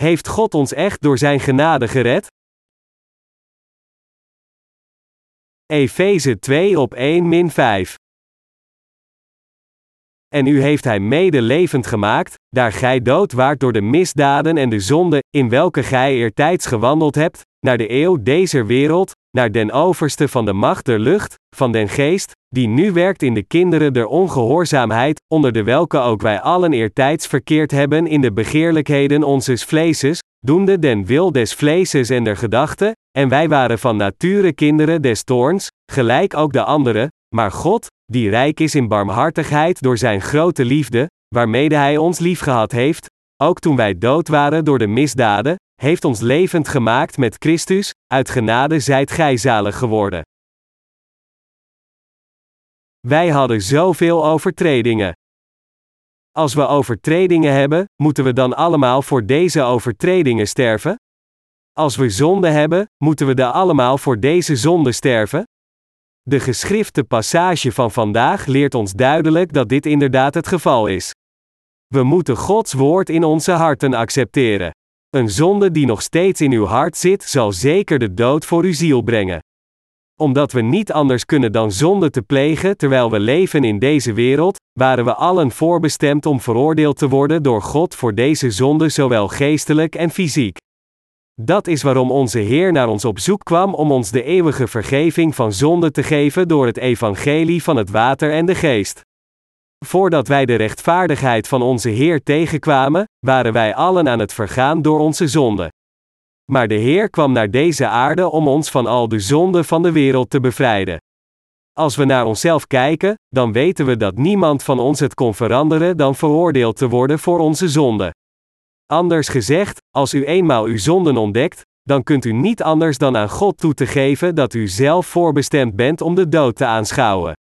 Heeft God ons echt door zijn genade gered? Efeze 2 op 1 min 5. En u heeft hij mede levend gemaakt, daar gij dood waart door de misdaden en de zonde, in welke gij eertijds gewandeld hebt, naar de eeuw deze wereld, naar den overste van de macht der lucht, van den geest, die nu werkt in de kinderen der ongehoorzaamheid, onder de welke ook wij allen eertijds verkeerd hebben in de begeerlijkheden onzes vleeses, doende den wil des vleeses en der gedachten, en wij waren van nature kinderen des toorns, gelijk ook de anderen, maar God, die rijk is in barmhartigheid door zijn grote liefde, waarmede hij ons liefgehad heeft, ook toen wij dood waren door de misdaden, heeft ons levend gemaakt met Christus, uit genade zijt gij zalig geworden. Wij hadden zoveel overtredingen. Als we overtredingen hebben, moeten we dan allemaal voor deze overtredingen sterven? Als we zonde hebben, moeten we dan allemaal voor deze zonde sterven? De geschrifte passage van vandaag leert ons duidelijk dat dit inderdaad het geval is. We moeten Gods woord in onze harten accepteren. Een zonde die nog steeds in uw hart zit, zal zeker de dood voor uw ziel brengen. Omdat we niet anders kunnen dan zonde te plegen terwijl we leven in deze wereld, waren we allen voorbestemd om veroordeeld te worden door God voor deze zonde, zowel geestelijk en fysiek. Dat is waarom onze Heer naar ons op zoek kwam om ons de eeuwige vergeving van zonde te geven door het evangelie van het water en de geest. Voordat wij de rechtvaardigheid van onze Heer tegenkwamen, waren wij allen aan het vergaan door onze zonde. Maar de Heer kwam naar deze aarde om ons van al de zonden van de wereld te bevrijden. Als we naar onszelf kijken, dan weten we dat niemand van ons het kon veranderen dan veroordeeld te worden voor onze zonde. Anders gezegd, als u eenmaal uw zonden ontdekt, dan kunt u niet anders dan aan God toe te geven dat u zelf voorbestemd bent om de dood te aanschouwen.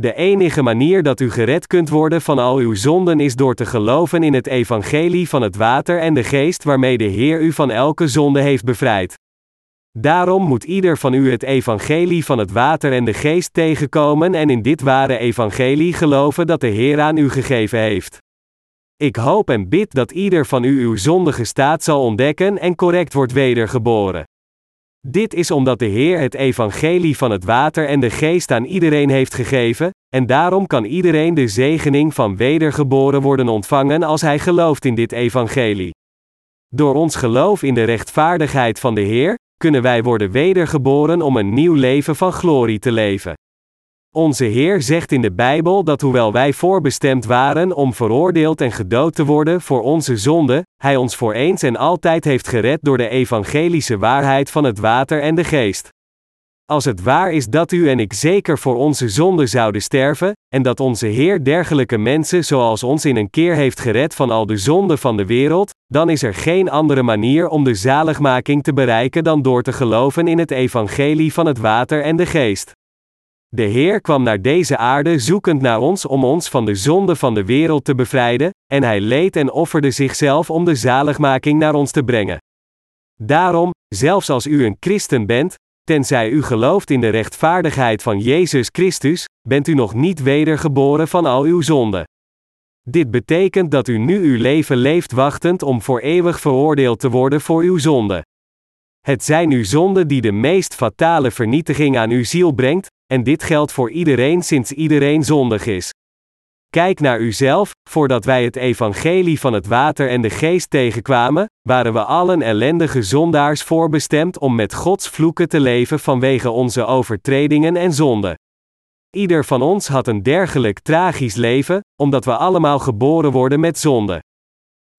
De enige manier dat u gered kunt worden van al uw zonden is door te geloven in het evangelie van het water en de geest waarmee de Heer u van elke zonde heeft bevrijd. Daarom moet ieder van u het evangelie van het water en de geest tegenkomen en in dit ware evangelie geloven dat de Heer aan u gegeven heeft. Ik hoop en bid dat ieder van u uw zondige staat zal ontdekken en correct wordt wedergeboren. Dit is omdat de Heer het evangelie van het water en de geest aan iedereen heeft gegeven, en daarom kan iedereen de zegening van wedergeboren worden ontvangen als hij gelooft in dit evangelie. Door ons geloof in de rechtvaardigheid van de Heer, kunnen wij worden wedergeboren om een nieuw leven van glorie te leven. Onze Heer zegt in de Bijbel dat hoewel wij voorbestemd waren om veroordeeld en gedood te worden voor onze zonde, Hij ons voor eens en altijd heeft gered door de evangelische waarheid van het water en de geest. Als het waar is dat u en ik zeker voor onze zonde zouden sterven, en dat onze Heer dergelijke mensen zoals ons in een keer heeft gered van al de zonden van de wereld, dan is er geen andere manier om de zaligmaking te bereiken dan door te geloven in het evangelie van het water en de geest. De Heer kwam naar deze aarde zoekend naar ons om ons van de zonde van de wereld te bevrijden, en hij leed en offerde zichzelf om de zaligmaking naar ons te brengen. Daarom, zelfs als u een christen bent, tenzij u gelooft in de rechtvaardigheid van Jezus Christus, bent u nog niet wedergeboren van al uw zonden. Dit betekent dat u nu uw leven leeft wachtend om voor eeuwig veroordeeld te worden voor uw zonde. Het zijn uw zonden die de meest fatale vernietiging aan uw ziel brengt, en dit geldt voor iedereen sinds iedereen zondig is. Kijk naar uzelf, voordat wij het evangelie van het water en de geest tegenkwamen, waren we allen ellendige zondaars voorbestemd om met Gods vloeken te leven vanwege onze overtredingen en zonden. Ieder van ons had een dergelijk tragisch leven, omdat we allemaal geboren worden met zonde.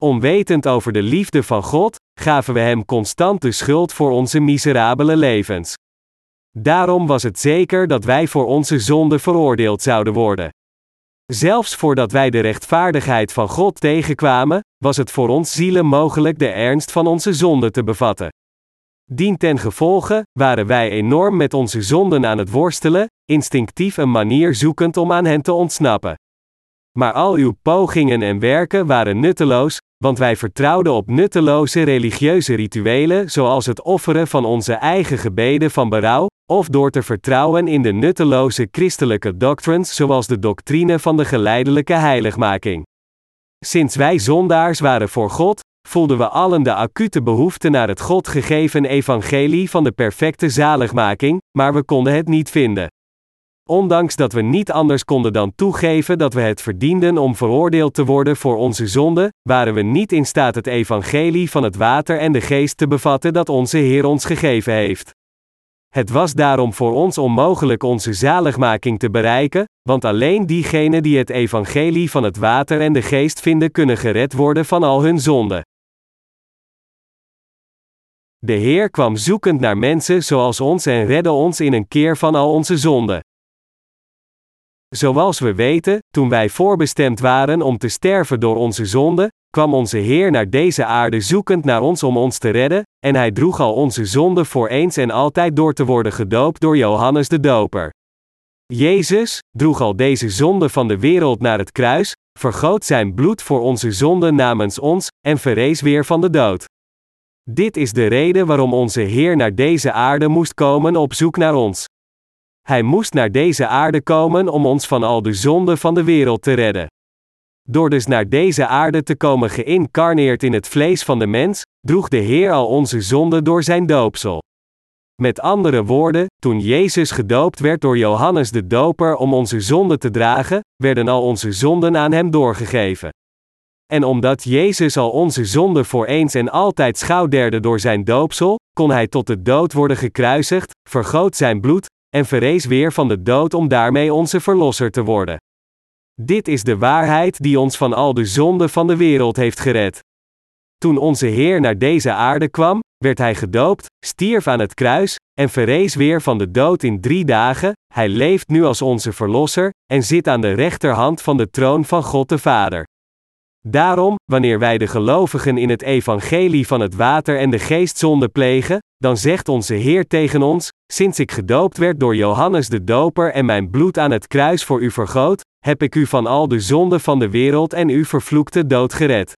Onwetend over de liefde van God, gaven we Hem constant de schuld voor onze miserabele levens. Daarom was het zeker dat wij voor onze zonde veroordeeld zouden worden. Zelfs voordat wij de rechtvaardigheid van God tegenkwamen, was het voor ons zielen mogelijk de ernst van onze zonde te bevatten. Dien ten gevolge waren wij enorm met onze zonden aan het worstelen, instinctief een manier zoekend om aan hen te ontsnappen. Maar al uw pogingen en werken waren nutteloos, want wij vertrouwden op nutteloze religieuze rituelen zoals het offeren van onze eigen gebeden van berouw, of door te vertrouwen in de nutteloze christelijke doctrines zoals de doctrine van de geleidelijke heiligmaking. Sinds wij zondaars waren voor God, voelden we allen de acute behoefte naar het God gegeven evangelie van de perfecte zaligmaking, maar we konden het niet vinden. Ondanks dat we niet anders konden dan toegeven dat we het verdienden om veroordeeld te worden voor onze zonde, waren we niet in staat het evangelie van het water en de geest te bevatten dat onze Heer ons gegeven heeft. Het was daarom voor ons onmogelijk onze zaligmaking te bereiken, want alleen diegenen die het evangelie van het water en de geest vinden kunnen gered worden van al hun zonden. De Heer kwam zoekend naar mensen zoals ons en redde ons in een keer van al onze zonden. Zoals we weten, toen wij voorbestemd waren om te sterven door onze zonde, kwam onze Heer naar deze aarde zoekend naar ons om ons te redden, en hij droeg al onze zonde voor eens en altijd door te worden gedoopt door Johannes de Doper. Jezus droeg al deze zonde van de wereld naar het kruis, vergoot zijn bloed voor onze zonde namens ons, en verrees weer van de dood. Dit is de reden waarom onze Heer naar deze aarde moest komen op zoek naar ons. Hij moest naar deze aarde komen om ons van al de zonden van de wereld te redden. Door dus naar deze aarde te komen geïncarneerd in het vlees van de mens, droeg de Heer al onze zonden door zijn doopsel. Met andere woorden, toen Jezus gedoopt werd door Johannes de Doper om onze zonden te dragen, werden al onze zonden aan hem doorgegeven. En omdat Jezus al onze zonden voor eens en altijd schouwderde door zijn doopsel, kon hij tot de dood worden gekruisigd, vergoot zijn bloed, en verrees weer van de dood om daarmee onze verlosser te worden. Dit is de waarheid die ons van al de zonden van de wereld heeft gered. Toen onze Heer naar deze aarde kwam, werd hij gedoopt, stierf aan het kruis, en verrees weer van de dood in drie dagen, hij leeft nu als onze Verlosser, en zit aan de rechterhand van de troon van God de Vader. Daarom, wanneer wij de gelovigen in het evangelie van het water en de geest zonde plegen, dan zegt onze Heer tegen ons: Sinds ik gedoopt werd door Johannes de Doper en mijn bloed aan het kruis voor u vergoot, heb ik u van al de zonden van de wereld en uw vervloekte dood gered.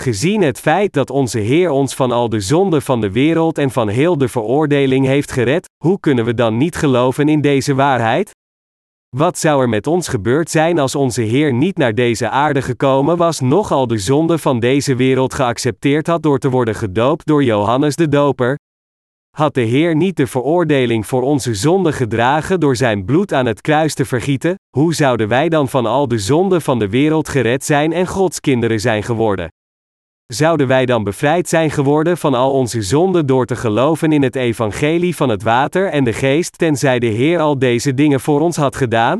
Gezien het feit dat onze Heer ons van al de zonden van de wereld en van heel de veroordeling heeft gered, hoe kunnen we dan niet geloven in deze waarheid? Wat zou er met ons gebeurd zijn als onze Heer niet naar deze aarde gekomen was, nog al de zonde van deze wereld geaccepteerd had door te worden gedoopt door Johannes de Doper? Had de Heer niet de veroordeling voor onze zonde gedragen door zijn bloed aan het kruis te vergieten, hoe zouden wij dan van al de zonden van de wereld gered zijn en Gods kinderen zijn geworden? Zouden wij dan bevrijd zijn geworden van al onze zonden door te geloven in het evangelie van het water en de geest, tenzij de Heer al deze dingen voor ons had gedaan?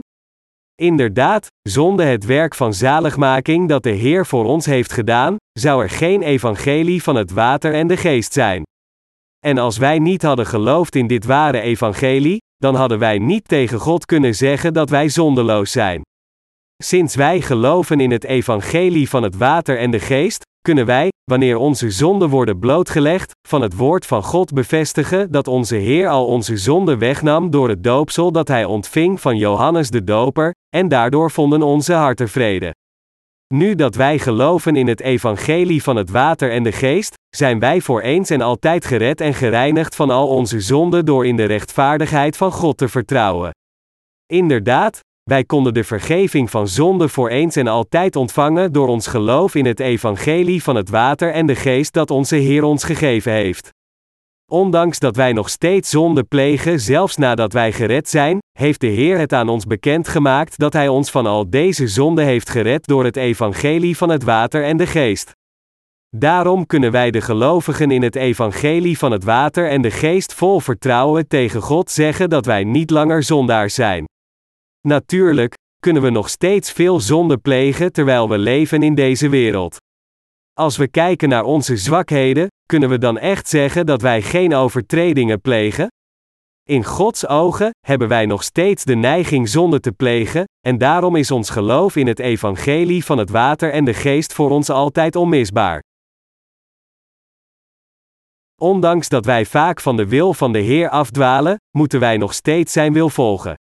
Inderdaad, zonder het werk van zaligmaking dat de Heer voor ons heeft gedaan, zou er geen evangelie van het water en de geest zijn. En als wij niet hadden geloofd in dit ware evangelie, dan hadden wij niet tegen God kunnen zeggen dat wij zondeloos zijn. Sinds wij geloven in het evangelie van het water en de geest, kunnen wij, wanneer onze zonden worden blootgelegd, van het woord van God bevestigen dat onze Heer al onze zonden wegnam door het doopsel dat hij ontving van Johannes de Doper, en daardoor vonden onze harten vrede. Nu dat wij geloven in het evangelie van het water en de geest, zijn wij voor eens en altijd gered en gereinigd van al onze zonden door in de rechtvaardigheid van God te vertrouwen. Inderdaad, wij konden de vergeving van zonde voor eens en altijd ontvangen door ons geloof in het evangelie van het water en de geest dat onze Heer ons gegeven heeft. Ondanks dat wij nog steeds zonde plegen, zelfs nadat wij gered zijn, heeft de Heer het aan ons bekendgemaakt dat Hij ons van al deze zonden heeft gered door het evangelie van het water en de geest. Daarom kunnen wij de gelovigen in het evangelie van het water en de geest vol vertrouwen tegen God zeggen dat wij niet langer zondaars zijn. Natuurlijk, kunnen we nog steeds veel zonde plegen terwijl we leven in deze wereld. Als we kijken naar onze zwakheden, kunnen we dan echt zeggen dat wij geen overtredingen plegen? In Gods ogen hebben wij nog steeds de neiging zonde te plegen, en daarom is ons geloof in het evangelie van het water en de geest voor ons altijd onmisbaar. Ondanks dat wij vaak van de wil van de Heer afdwalen, moeten wij nog steeds zijn wil volgen.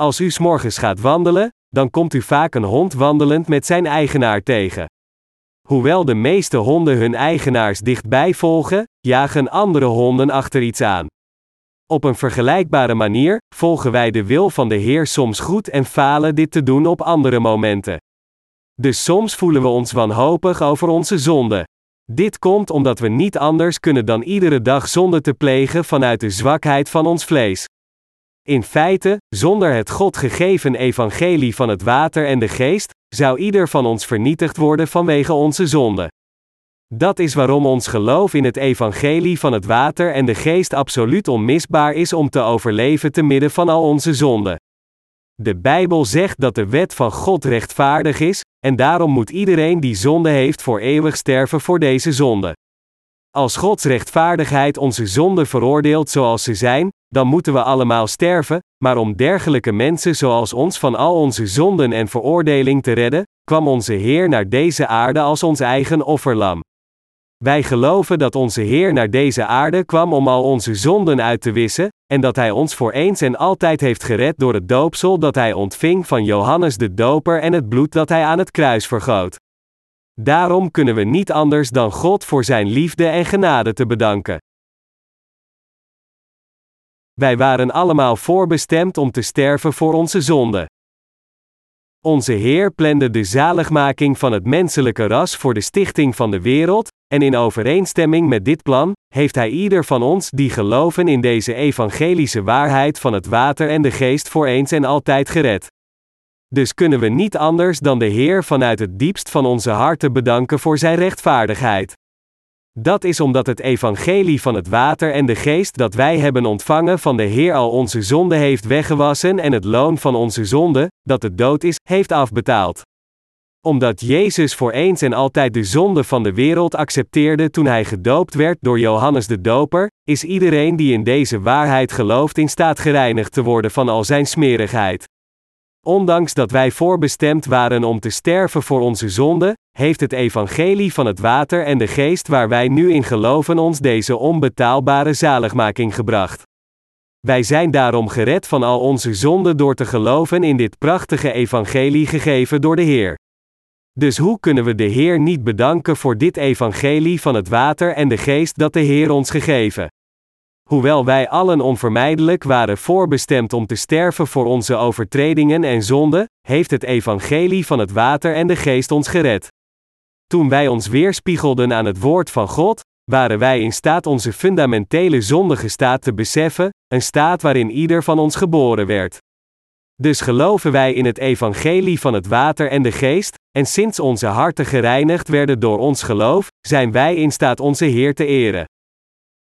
Als u s'morgens gaat wandelen, dan komt u vaak een hond wandelend met zijn eigenaar tegen. Hoewel de meeste honden hun eigenaars dichtbij volgen, jagen andere honden achter iets aan. Op een vergelijkbare manier volgen wij de wil van de Heer soms goed en falen dit te doen op andere momenten. Dus soms voelen we ons wanhopig over onze zonde. Dit komt omdat we niet anders kunnen dan iedere dag zonde te plegen vanuit de zwakheid van ons vlees. In feite, zonder het God gegeven evangelie van het water en de geest, zou ieder van ons vernietigd worden vanwege onze zonde. Dat is waarom ons geloof in het evangelie van het water en de geest absoluut onmisbaar is om te overleven te midden van al onze zonden. De Bijbel zegt dat de wet van God rechtvaardig is, en daarom moet iedereen die zonde heeft voor eeuwig sterven voor deze zonde. Als Gods rechtvaardigheid onze zonden veroordeelt zoals ze zijn, dan moeten we allemaal sterven, maar om dergelijke mensen zoals ons van al onze zonden en veroordeling te redden, kwam onze Heer naar deze aarde als ons eigen offerlam. Wij geloven dat onze Heer naar deze aarde kwam om al onze zonden uit te wissen, en dat Hij ons voor eens en altijd heeft gered door het doopsel dat Hij ontving van Johannes de Doper en het bloed dat Hij aan het kruis vergoot. Daarom kunnen we niet anders dan God voor Zijn liefde en genade te bedanken. Wij waren allemaal voorbestemd om te sterven voor onze zonden. Onze Heer plande de zaligmaking van het menselijke ras voor de stichting van de wereld, en in overeenstemming met dit plan, heeft Hij ieder van ons die geloven in deze evangelische waarheid van het water en de geest voor eens en altijd gered. Dus kunnen we niet anders dan de Heer vanuit het diepst van onze harten bedanken voor Zijn rechtvaardigheid. Dat is omdat het evangelie van het water en de geest dat wij hebben ontvangen van de Heer al onze zonde heeft weggewassen en het loon van onze zonde, dat de dood is, heeft afbetaald. Omdat Jezus voor eens en altijd de zonde van de wereld accepteerde toen hij gedoopt werd door Johannes de Doper, is iedereen die in deze waarheid gelooft in staat gereinigd te worden van al zijn smerigheid. Ondanks dat wij voorbestemd waren om te sterven voor onze zonde, heeft het evangelie van het water en de geest waar wij nu in geloven ons deze onbetaalbare zaligmaking gebracht. Wij zijn daarom gered van al onze zonden door te geloven in dit prachtige evangelie gegeven door de Heer. Dus hoe kunnen we de Heer niet bedanken voor dit evangelie van het water en de geest dat de Heer ons gegeven? Hoewel wij allen onvermijdelijk waren voorbestemd om te sterven voor onze overtredingen en zonden, heeft het evangelie van het water en de geest ons gered. Toen wij ons weerspiegelden aan het woord van God, waren wij in staat onze fundamentele zondige staat te beseffen, een staat waarin ieder van ons geboren werd. Dus geloven wij in het evangelie van het water en de geest, en sinds onze harten gereinigd werden door ons geloof, zijn wij in staat onze Heer te eren.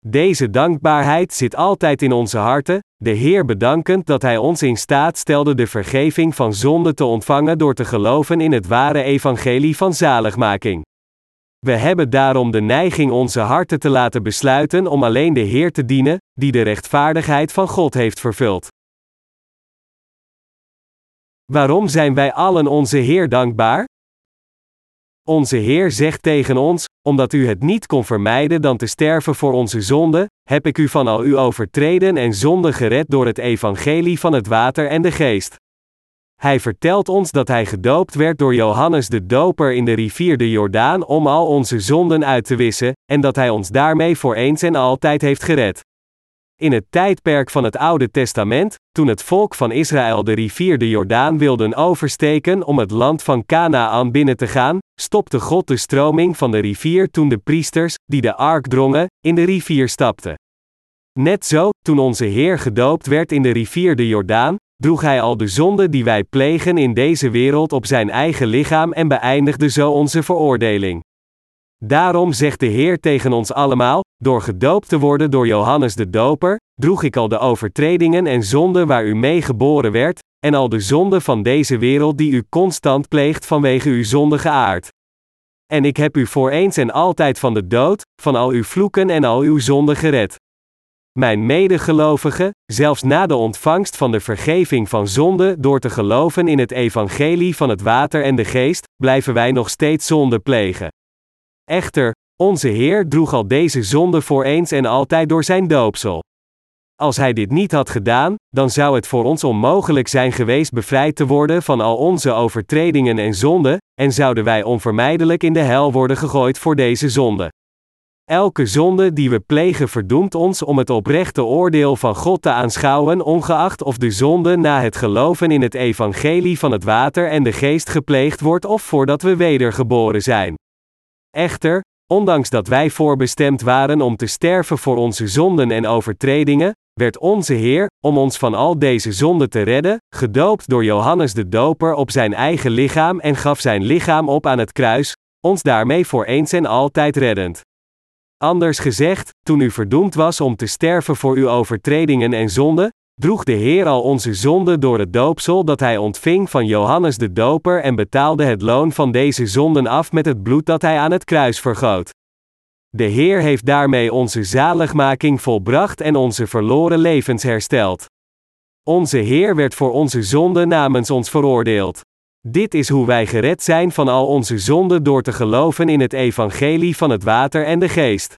Deze dankbaarheid zit altijd in onze harten, de Heer bedankend dat Hij ons in staat stelde de vergeving van zonde te ontvangen door te geloven in het ware evangelie van zaligmaking. We hebben daarom de neiging onze harten te laten besluiten om alleen de Heer te dienen, die de rechtvaardigheid van God heeft vervuld. Waarom zijn wij allen onze Heer dankbaar? Onze Heer zegt tegen ons: Omdat u het niet kon vermijden dan te sterven voor onze zonde, heb ik u van al uw overtreden en zonde gered door het evangelie van het water en de geest. Hij vertelt ons dat hij gedoopt werd door Johannes de Doper in de rivier de Jordaan om al onze zonden uit te wissen, en dat hij ons daarmee voor eens en altijd heeft gered. In het tijdperk van het Oude Testament, toen het volk van Israël de rivier de Jordaan wilden oversteken om het land van Canaan binnen te gaan, stopte God de stroming van de rivier toen de priesters, die de ark drongen, in de rivier stapten. Net zo, toen onze Heer gedoopt werd in de rivier de Jordaan, droeg hij al de zonde die wij plegen in deze wereld op zijn eigen lichaam en beëindigde zo onze veroordeling. Daarom zegt de Heer tegen ons allemaal: door gedoopt te worden door Johannes de Doper, droeg ik al de overtredingen en zonden waar u mee geboren werd, en al de zonden van deze wereld die u constant pleegt vanwege uw zondige aard. En ik heb u voor eens en altijd van de dood, van al uw vloeken en al uw zonden gered. Mijn medegelovigen, zelfs na de ontvangst van de vergeving van zonde door te geloven in het evangelie van het water en de geest, blijven wij nog steeds zonde plegen. Echter, onze Heer droeg al deze zonde voor eens en altijd door zijn doopsel. Als hij dit niet had gedaan, dan zou het voor ons onmogelijk zijn geweest bevrijd te worden van al onze overtredingen en zonden, en zouden wij onvermijdelijk in de hel worden gegooid voor deze zonde. Elke zonde die we plegen verdoemt ons om het oprechte oordeel van God te aanschouwen, ongeacht of de zonde na het geloven in het evangelie van het water en de geest gepleegd wordt of voordat we wedergeboren zijn. Echter, ondanks dat wij voorbestemd waren om te sterven voor onze zonden en overtredingen, werd onze Heer, om ons van al deze zonden te redden, gedoopt door Johannes de Doper op zijn eigen lichaam en gaf zijn lichaam op aan het kruis, ons daarmee voor eens en altijd reddend. Anders gezegd, toen u verdoemd was om te sterven voor uw overtredingen en zonden, droeg de Heer al onze zonden door het doopsel dat hij ontving van Johannes de Doper en betaalde het loon van deze zonden af met het bloed dat hij aan het kruis vergoot. De Heer heeft daarmee onze zaligmaking volbracht en onze verloren levens hersteld. Onze Heer werd voor onze zonden namens ons veroordeeld. Dit is hoe wij gered zijn van al onze zonden door te geloven in het evangelie van het water en de geest.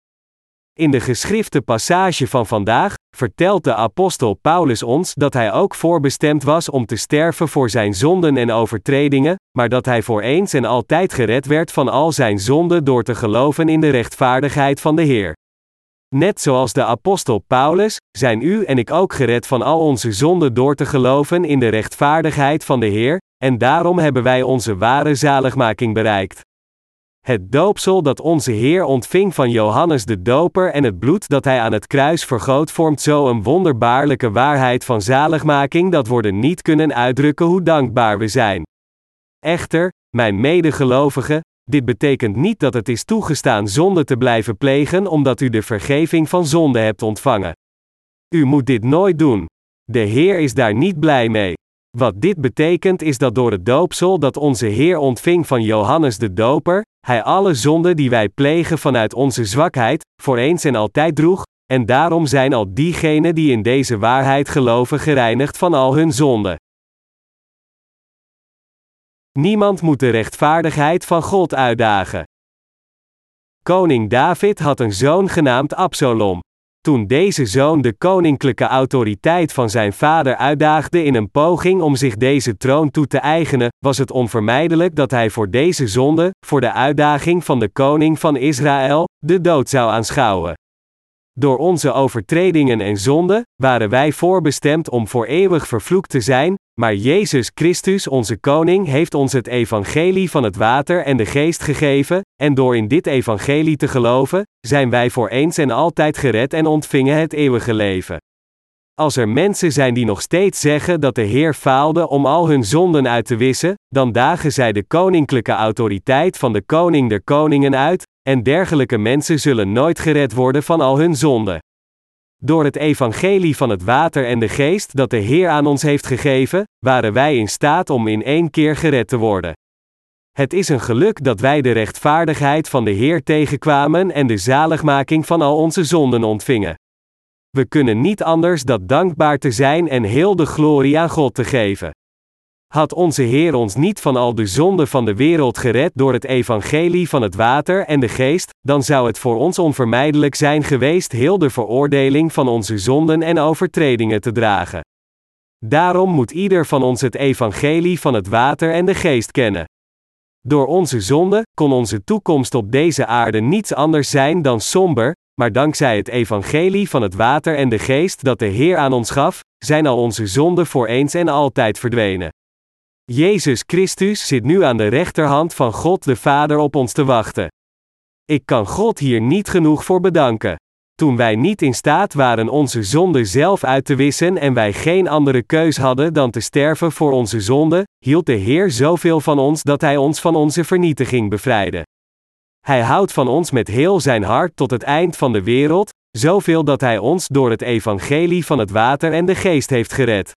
In de geschrifte passage van vandaag vertelt de apostel Paulus ons dat hij ook voorbestemd was om te sterven voor zijn zonden en overtredingen, maar dat hij voor eens en altijd gered werd van al zijn zonden door te geloven in de rechtvaardigheid van de Heer. Net zoals de apostel Paulus, zijn u en ik ook gered van al onze zonden door te geloven in de rechtvaardigheid van de Heer, en daarom hebben wij onze ware zaligmaking bereikt. Het doopsel dat onze Heer ontving van Johannes de Doper en het bloed dat hij aan het kruis vergoot vormt zo een wonderbaarlijke waarheid van zaligmaking dat we niet kunnen uitdrukken hoe dankbaar we zijn. Echter, mijn medegelovigen, dit betekent niet dat het is toegestaan zonde te blijven plegen omdat u de vergeving van zonde hebt ontvangen. U moet dit nooit doen. De Heer is daar niet blij mee. Wat dit betekent is dat door het doopsel dat onze Heer ontving van Johannes de Doper, Hij alle zonden die wij plegen vanuit onze zwakheid, voor eens en altijd droeg, en daarom zijn al diegenen die in deze waarheid geloven gereinigd van al hun zonden. Niemand moet de rechtvaardigheid van God uitdagen. Koning David had een zoon genaamd Absalom. Toen deze zoon de koninklijke autoriteit van zijn vader uitdaagde in een poging om zich deze troon toe te eigenen, was het onvermijdelijk dat hij voor deze zonde, voor de uitdaging van de koning van Israël, de dood zou aanschouwen. Door onze overtredingen en zonden waren wij voorbestemd om voor eeuwig vervloekt te zijn, maar Jezus Christus, onze Koning, heeft ons het evangelie van het water en de geest gegeven, en door in dit evangelie te geloven, zijn wij voor eens en altijd gered en ontvingen het eeuwige leven. Als er mensen zijn die nog steeds zeggen dat de Heer faalde om al hun zonden uit te wissen, dan dagen zij de koninklijke autoriteit van de Koning der Koningen uit, en dergelijke mensen zullen nooit gered worden van al hun zonden. Door het evangelie van het water en de geest dat de Heer aan ons heeft gegeven, waren wij in staat om in één keer gered te worden. Het is een geluk dat wij de rechtvaardigheid van de Heer tegenkwamen en de zaligmaking van al onze zonden ontvingen. We kunnen niet anders dan dankbaar te zijn en heel de glorie aan God te geven. Had onze Heer ons niet van al de zonden van de wereld gered door het evangelie van het water en de geest, dan zou het voor ons onvermijdelijk zijn geweest heel de veroordeling van onze zonden en overtredingen te dragen. Daarom moet ieder van ons het evangelie van het water en de geest kennen. Door onze zonde kon onze toekomst op deze aarde niets anders zijn dan somber, maar dankzij het evangelie van het water en de geest dat de Heer aan ons gaf, zijn al onze zonden voor eens en altijd verdwenen. Jezus Christus zit nu aan de rechterhand van God de Vader op ons te wachten. Ik kan God hier niet genoeg voor bedanken. Toen wij niet in staat waren onze zonde zelf uit te wissen en wij geen andere keus hadden dan te sterven voor onze zonde, hield de Heer zoveel van ons dat Hij ons van onze vernietiging bevrijdde. Hij houdt van ons met heel zijn hart tot het eind van de wereld, zoveel dat Hij ons door het evangelie van het water en de geest heeft gered.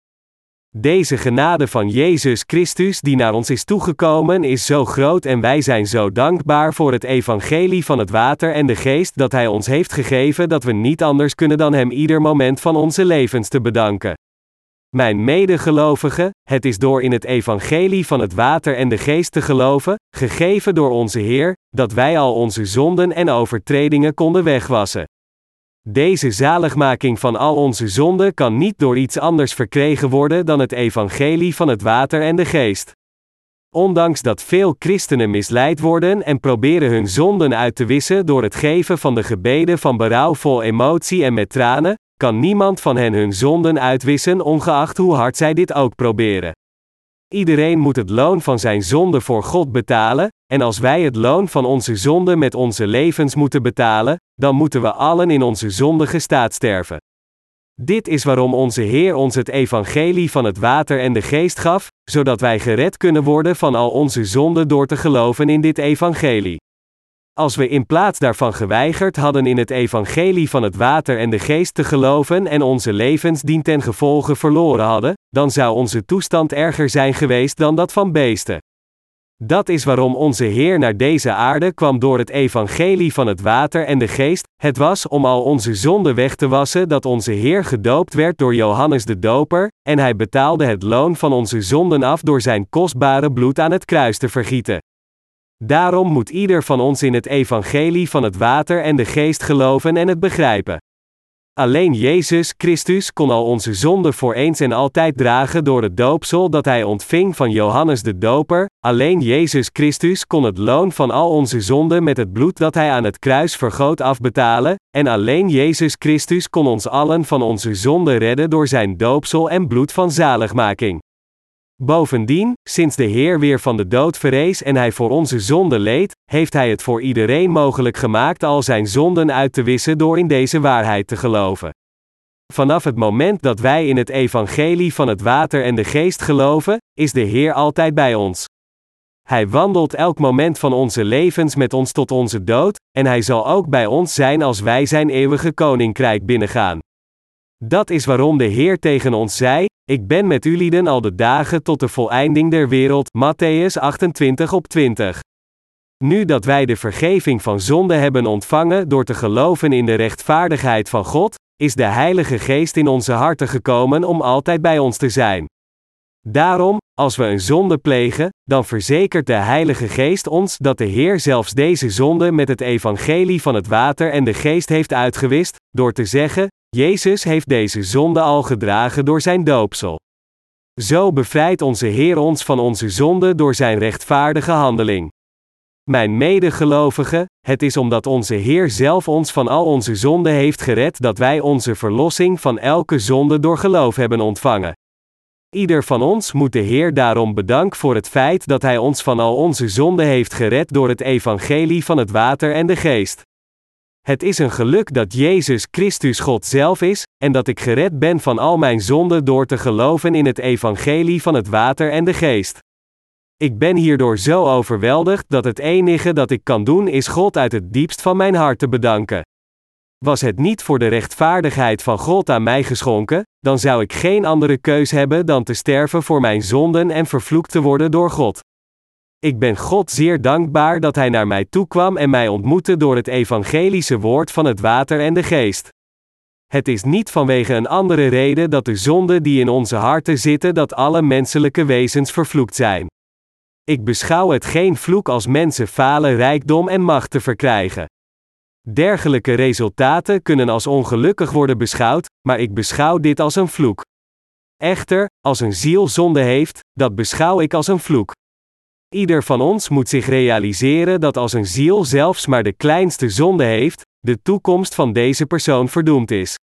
Deze genade van Jezus Christus die naar ons is toegekomen is zo groot en wij zijn zo dankbaar voor het evangelie van het water en de geest dat Hij ons heeft gegeven dat we niet anders kunnen dan Hem ieder moment van onze levens te bedanken. Mijn medegelovigen, het is door in het evangelie van het water en de geest te geloven, gegeven door onze Heer, dat wij al onze zonden en overtredingen konden wegwassen. Deze zaligmaking van al onze zonden kan niet door iets anders verkregen worden dan het evangelie van het water en de geest. Ondanks dat veel christenen misleid worden en proberen hun zonden uit te wissen door het geven van de gebeden van berouw vol emotie en met tranen, kan niemand van hen hun zonden uitwissen, ongeacht hoe hard zij dit ook proberen. Iedereen moet het loon van zijn zonde voor God betalen, en als wij het loon van onze zonde met onze levens moeten betalen, dan moeten we allen in onze zondige staat sterven. Dit is waarom onze Heer ons het evangelie van het water en de geest gaf, zodat wij gered kunnen worden van al onze zonden door te geloven in dit evangelie. Als we in plaats daarvan geweigerd hadden in het evangelie van het water en de geest te geloven en onze levens dien ten gevolge verloren hadden, dan zou onze toestand erger zijn geweest dan dat van beesten. Dat is waarom onze Heer naar deze aarde kwam door het evangelie van het water en de geest. Het was om al onze zonden weg te wassen dat onze Heer gedoopt werd door Johannes de Doper, en hij betaalde het loon van onze zonden af door zijn kostbare bloed aan het kruis te vergieten. Daarom moet ieder van ons in het evangelie van het water en de geest geloven en het begrijpen. Alleen Jezus Christus kon al onze zonden voor eens en altijd dragen door het doopsel dat hij ontving van Johannes de Doper. Alleen Jezus Christus kon het loon van al onze zonden met het bloed dat hij aan het kruis vergoot afbetalen, en alleen Jezus Christus kon ons allen van onze zonden redden door zijn doopsel en bloed van zaligmaking. Bovendien, sinds de Heer weer van de dood verrees en hij voor onze zonde leed, heeft hij het voor iedereen mogelijk gemaakt al zijn zonden uit te wissen door in deze waarheid te geloven. Vanaf het moment dat wij in het evangelie van het water en de geest geloven, is de Heer altijd bij ons. Hij wandelt elk moment van onze levens met ons tot onze dood, en hij zal ook bij ons zijn als wij zijn eeuwige koninkrijk binnengaan. Dat is waarom de Heer tegen ons zei: Ik ben met u lieden al de dagen tot de voleinding der wereld. Matthäus 28 op 20. Nu dat wij de vergeving van zonde hebben ontvangen door te geloven in de rechtvaardigheid van God, is de Heilige Geest in onze harten gekomen om altijd bij ons te zijn. Daarom, als we een zonde plegen, dan verzekert de Heilige Geest ons dat de Heer zelfs deze zonde met het evangelie van het water en de geest heeft uitgewist, door te zeggen: Jezus heeft deze zonde al gedragen door zijn doopsel. Zo bevrijdt onze Heer ons van onze zonde door zijn rechtvaardige handeling. Mijn medegelovigen, het is omdat onze Heer zelf ons van al onze zonden heeft gered dat wij onze verlossing van elke zonde door geloof hebben ontvangen. Ieder van ons moet de Heer daarom bedanken voor het feit dat Hij ons van al onze zonden heeft gered door het evangelie van het water en de geest. Het is een geluk dat Jezus Christus God zelf is, en dat ik gered ben van al mijn zonden door te geloven in het evangelie van het water en de geest. Ik ben hierdoor zo overweldigd dat het enige dat ik kan doen is God uit het diepst van mijn hart te bedanken. Was het niet voor de rechtvaardigheid van God aan mij geschonken, dan zou ik geen andere keus hebben dan te sterven voor mijn zonden en vervloekt te worden door God. Ik ben God zeer dankbaar dat Hij naar mij toekwam en mij ontmoette door het evangelische woord van het water en de geest. Het is niet vanwege een andere reden dat de zonden die in onze harten zitten, dat alle menselijke wezens vervloekt zijn. Ik beschouw het geen vloek als mensen falen rijkdom en macht te verkrijgen. Dergelijke resultaten kunnen als ongelukkig worden beschouwd, maar ik beschouw dit als een vloek. Echter, als een ziel zonde heeft, dat beschouw ik als een vloek. Ieder van ons moet zich realiseren dat als een ziel zelfs maar de kleinste zonde heeft, de toekomst van deze persoon verdoemd is.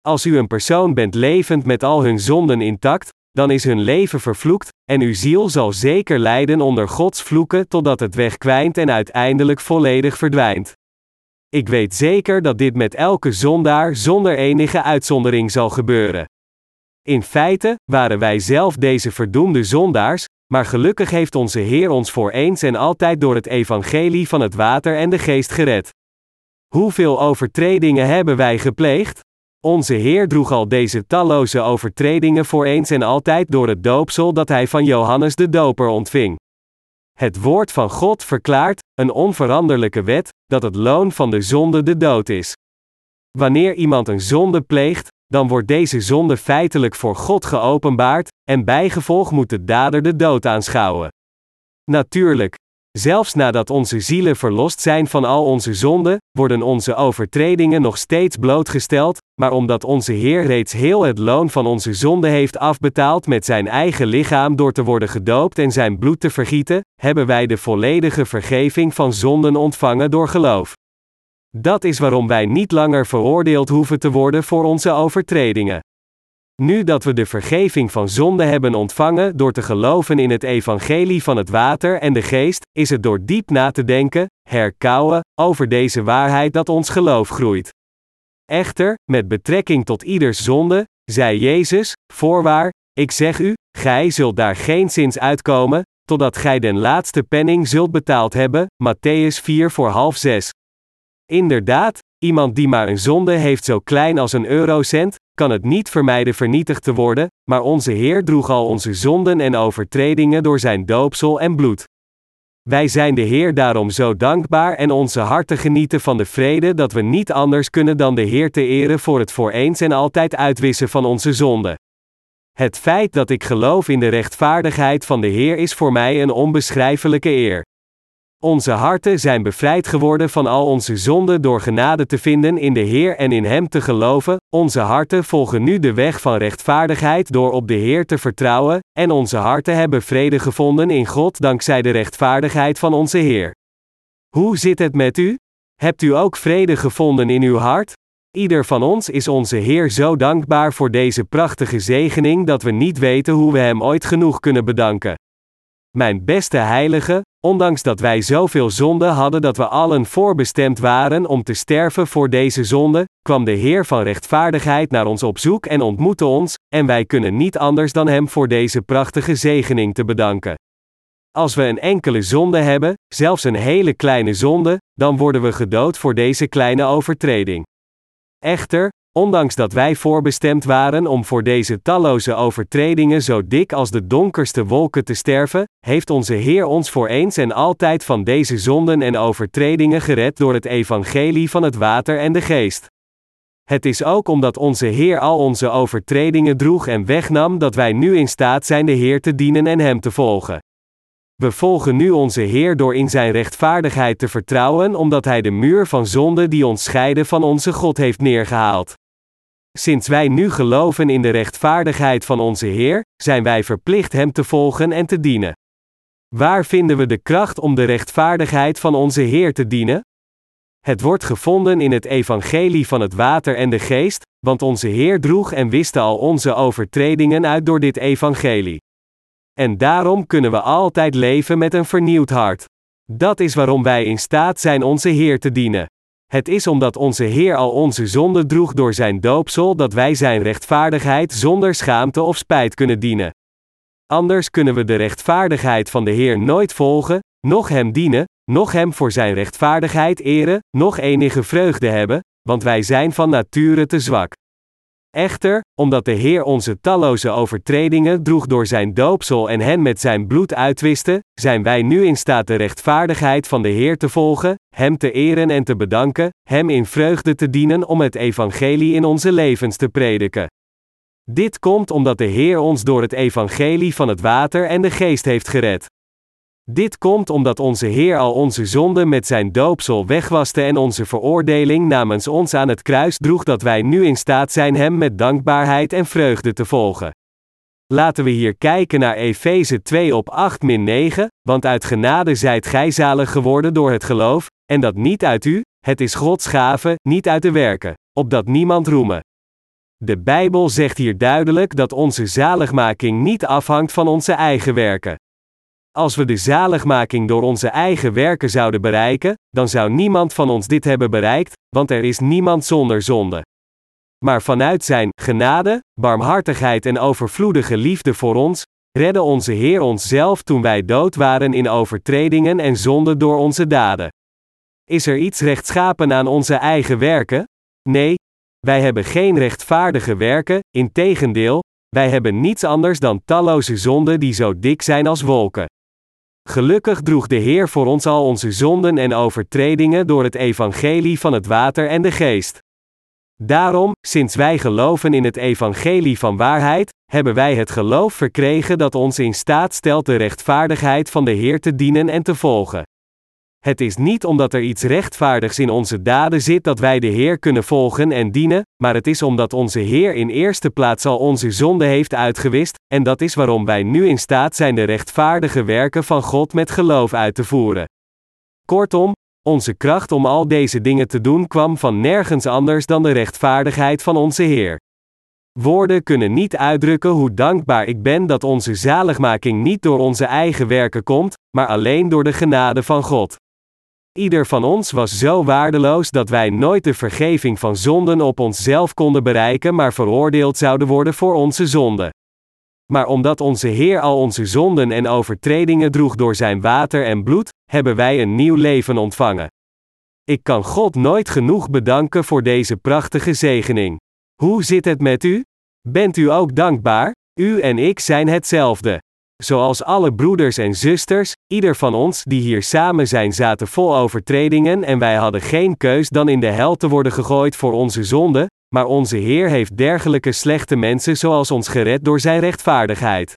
Als u een persoon bent levend met al hun zonden intact, dan is hun leven vervloekt, en uw ziel zal zeker lijden onder Gods vloeken totdat het wegkwijnt en uiteindelijk volledig verdwijnt. Ik weet zeker dat dit met elke zondaar zonder enige uitzondering zal gebeuren. In feite waren wij zelf deze verdoemde zondaars, maar gelukkig heeft onze Heer ons voor eens en altijd door het evangelie van het water en de geest gered. Hoeveel overtredingen hebben wij gepleegd? Onze Heer droeg al deze talloze overtredingen voor eens en altijd door het doopsel dat hij van Johannes de Doper ontving. Het woord van God verklaart, een onveranderlijke wet, dat het loon van de zonde de dood is. Wanneer iemand een zonde pleegt, dan wordt deze zonde feitelijk voor God geopenbaard, en bijgevolg moet de dader de dood aanschouwen. Natuurlijk, zelfs nadat onze zielen verlost zijn van al onze zonden, worden onze overtredingen nog steeds blootgesteld, maar omdat onze Heer reeds heel het loon van onze zonde heeft afbetaald met zijn eigen lichaam door te worden gedoopt en zijn bloed te vergieten, hebben wij de volledige vergeving van zonden ontvangen door geloof. Dat is waarom wij niet langer veroordeeld hoeven te worden voor onze overtredingen. Nu dat we de vergeving van zonde hebben ontvangen door te geloven in het evangelie van het water en de geest, is het door diep na te denken, herkauwen, over deze waarheid dat ons geloof groeit. Echter, met betrekking tot ieders zonde, zei Jezus, voorwaar, ik zeg u, gij zult daar geen zins uitkomen, totdat gij den laatste penning zult betaald hebben, Matthäus 4 voor half 6. Inderdaad, iemand die maar een zonde heeft zo klein als een eurocent, kan het niet vermijden vernietigd te worden, maar onze Heer droeg al onze zonden en overtredingen door zijn doopsel en bloed. Wij zijn de Heer daarom zo dankbaar en onze harten genieten van de vrede dat we niet anders kunnen dan de Heer te eren voor het voor eens en altijd uitwissen van onze zonden. Het feit dat ik geloof in de rechtvaardigheid van de Heer is voor mij een onbeschrijfelijke eer. Onze harten zijn bevrijd geworden van al onze zonden door genade te vinden in de Heer en in Hem te geloven. Onze harten volgen nu de weg van rechtvaardigheid door op de Heer te vertrouwen, en onze harten hebben vrede gevonden in God dankzij de rechtvaardigheid van onze Heer. Hoe zit het met u? Hebt u ook vrede gevonden in uw hart? Ieder van ons is onze Heer zo dankbaar voor deze prachtige zegening dat we niet weten hoe we Hem ooit genoeg kunnen bedanken. Mijn beste heilige, ondanks dat wij zoveel zonde hadden dat we allen voorbestemd waren om te sterven voor deze zonde, kwam de Heer van rechtvaardigheid naar ons op zoek en ontmoette ons, en wij kunnen niet anders dan Hem voor deze prachtige zegening te bedanken. Als we een enkele zonde hebben, zelfs een hele kleine zonde, dan worden we gedood voor deze kleine overtreding. Echter, Ondanks dat wij voorbestemd waren om voor deze talloze overtredingen zo dik als de donkerste wolken te sterven, heeft onze Heer ons voor eens en altijd van deze zonden en overtredingen gered door het evangelie van het water en de geest. Het is ook omdat onze Heer al onze overtredingen droeg en wegnam dat wij nu in staat zijn de Heer te dienen en Hem te volgen. We volgen nu onze Heer door in Zijn rechtvaardigheid te vertrouwen, omdat Hij de muur van zonde die ons scheiden van onze God heeft neergehaald. Sinds wij nu geloven in de rechtvaardigheid van onze Heer, zijn wij verplicht Hem te volgen en te dienen. Waar vinden we de kracht om de rechtvaardigheid van onze Heer te dienen? Het wordt gevonden in het evangelie van het water en de geest, want onze Heer droeg en wist al onze overtredingen uit door dit evangelie. En daarom kunnen we altijd leven met een vernieuwd hart. Dat is waarom wij in staat zijn onze Heer te dienen. Het is omdat onze Heer al onze zonde droeg door zijn doopsel dat wij zijn rechtvaardigheid zonder schaamte of spijt kunnen dienen. Anders kunnen we de rechtvaardigheid van de Heer nooit volgen, noch Hem dienen, noch Hem voor zijn rechtvaardigheid eren, noch enige vreugde hebben, want wij zijn van nature te zwak. Echter, omdat de Heer onze talloze overtredingen droeg door zijn doopsel en hen met zijn bloed uitwiste, zijn wij nu in staat de rechtvaardigheid van de Heer te volgen, Hem te eren en te bedanken, Hem in vreugde te dienen om het evangelie in onze levens te prediken. Dit komt omdat de Heer ons door het evangelie van het water en de geest heeft gered. Dit komt omdat onze Heer al onze zonden met zijn doopsel wegwaste en onze veroordeling namens ons aan het kruis droeg dat wij nu in staat zijn Hem met dankbaarheid en vreugde te volgen. Laten we hier kijken naar Efeze 2 op 8-9, want uit genade zijt gij zalig geworden door het geloof, en dat niet uit u, het is Gods gave, niet uit de werken, opdat niemand roemen. De Bijbel zegt hier duidelijk dat onze zaligmaking niet afhangt van onze eigen werken. Als we de zaligmaking door onze eigen werken zouden bereiken, dan zou niemand van ons dit hebben bereikt, want er is niemand zonder zonde. Maar vanuit Zijn genade, barmhartigheid en overvloedige liefde voor ons, redde onze Heer ons zelf toen wij dood waren in overtredingen en zonde door onze daden. Is er iets rechtschapen aan onze eigen werken? Nee, wij hebben geen rechtvaardige werken, integendeel, wij hebben niets anders dan talloze zonden die zo dik zijn als wolken. Gelukkig droeg de Heer voor ons al onze zonden en overtredingen door het evangelie van het water en de geest. Daarom, sinds wij geloven in het evangelie van waarheid, hebben wij het geloof verkregen dat ons in staat stelt de rechtvaardigheid van de Heer te dienen en te volgen. Het is niet omdat er iets rechtvaardigs in onze daden zit dat wij de Heer kunnen volgen en dienen, maar het is omdat onze Heer in eerste plaats al onze zonde heeft uitgewist, en dat is waarom wij nu in staat zijn de rechtvaardige werken van God met geloof uit te voeren. Kortom, onze kracht om al deze dingen te doen kwam van nergens anders dan de rechtvaardigheid van onze Heer. Woorden kunnen niet uitdrukken hoe dankbaar ik ben dat onze zaligmaking niet door onze eigen werken komt, maar alleen door de genade van God. Ieder van ons was zo waardeloos dat wij nooit de vergeving van zonden op onszelf konden bereiken, maar veroordeeld zouden worden voor onze zonden. Maar omdat onze Heer al onze zonden en overtredingen droeg door zijn water en bloed, hebben wij een nieuw leven ontvangen. Ik kan God nooit genoeg bedanken voor deze prachtige zegening. Hoe zit het met u? Bent u ook dankbaar? U en ik zijn hetzelfde. Zoals alle broeders en zusters, ieder van ons die hier samen zijn zaten vol overtredingen en wij hadden geen keus dan in de hel te worden gegooid voor onze zonde, maar onze Heer heeft dergelijke slechte mensen zoals ons gered door zijn rechtvaardigheid.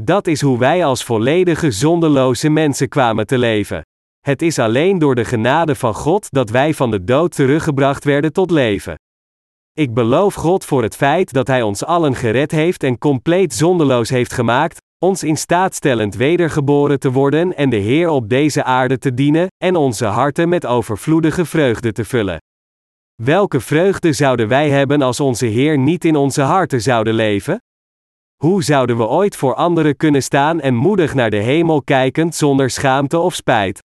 Dat is hoe wij als volledige zondeloze mensen kwamen te leven. Het is alleen door de genade van God dat wij van de dood teruggebracht werden tot leven. Ik beloof God voor het feit dat Hij ons allen gered heeft en compleet zondeloos heeft gemaakt, ons in staat stellend wedergeboren te worden en de Heer op deze aarde te dienen, en onze harten met overvloedige vreugde te vullen. Welke vreugde zouden wij hebben als onze Heer niet in onze harten zouden leven? Hoe zouden we ooit voor anderen kunnen staan en moedig naar de hemel kijkend zonder schaamte of spijt?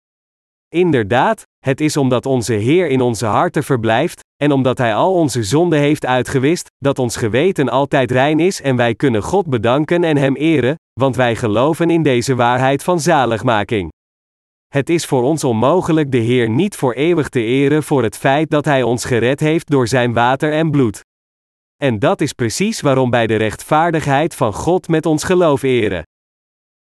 Inderdaad, het is omdat onze Heer in onze harten verblijft, en omdat Hij al onze zonden heeft uitgewist, dat ons geweten altijd rein is en wij kunnen God bedanken en Hem eren, want wij geloven in deze waarheid van zaligmaking. Het is voor ons onmogelijk de Heer niet voor eeuwig te eren voor het feit dat Hij ons gered heeft door Zijn water en bloed. En dat is precies waarom wij de rechtvaardigheid van God met ons geloof eren.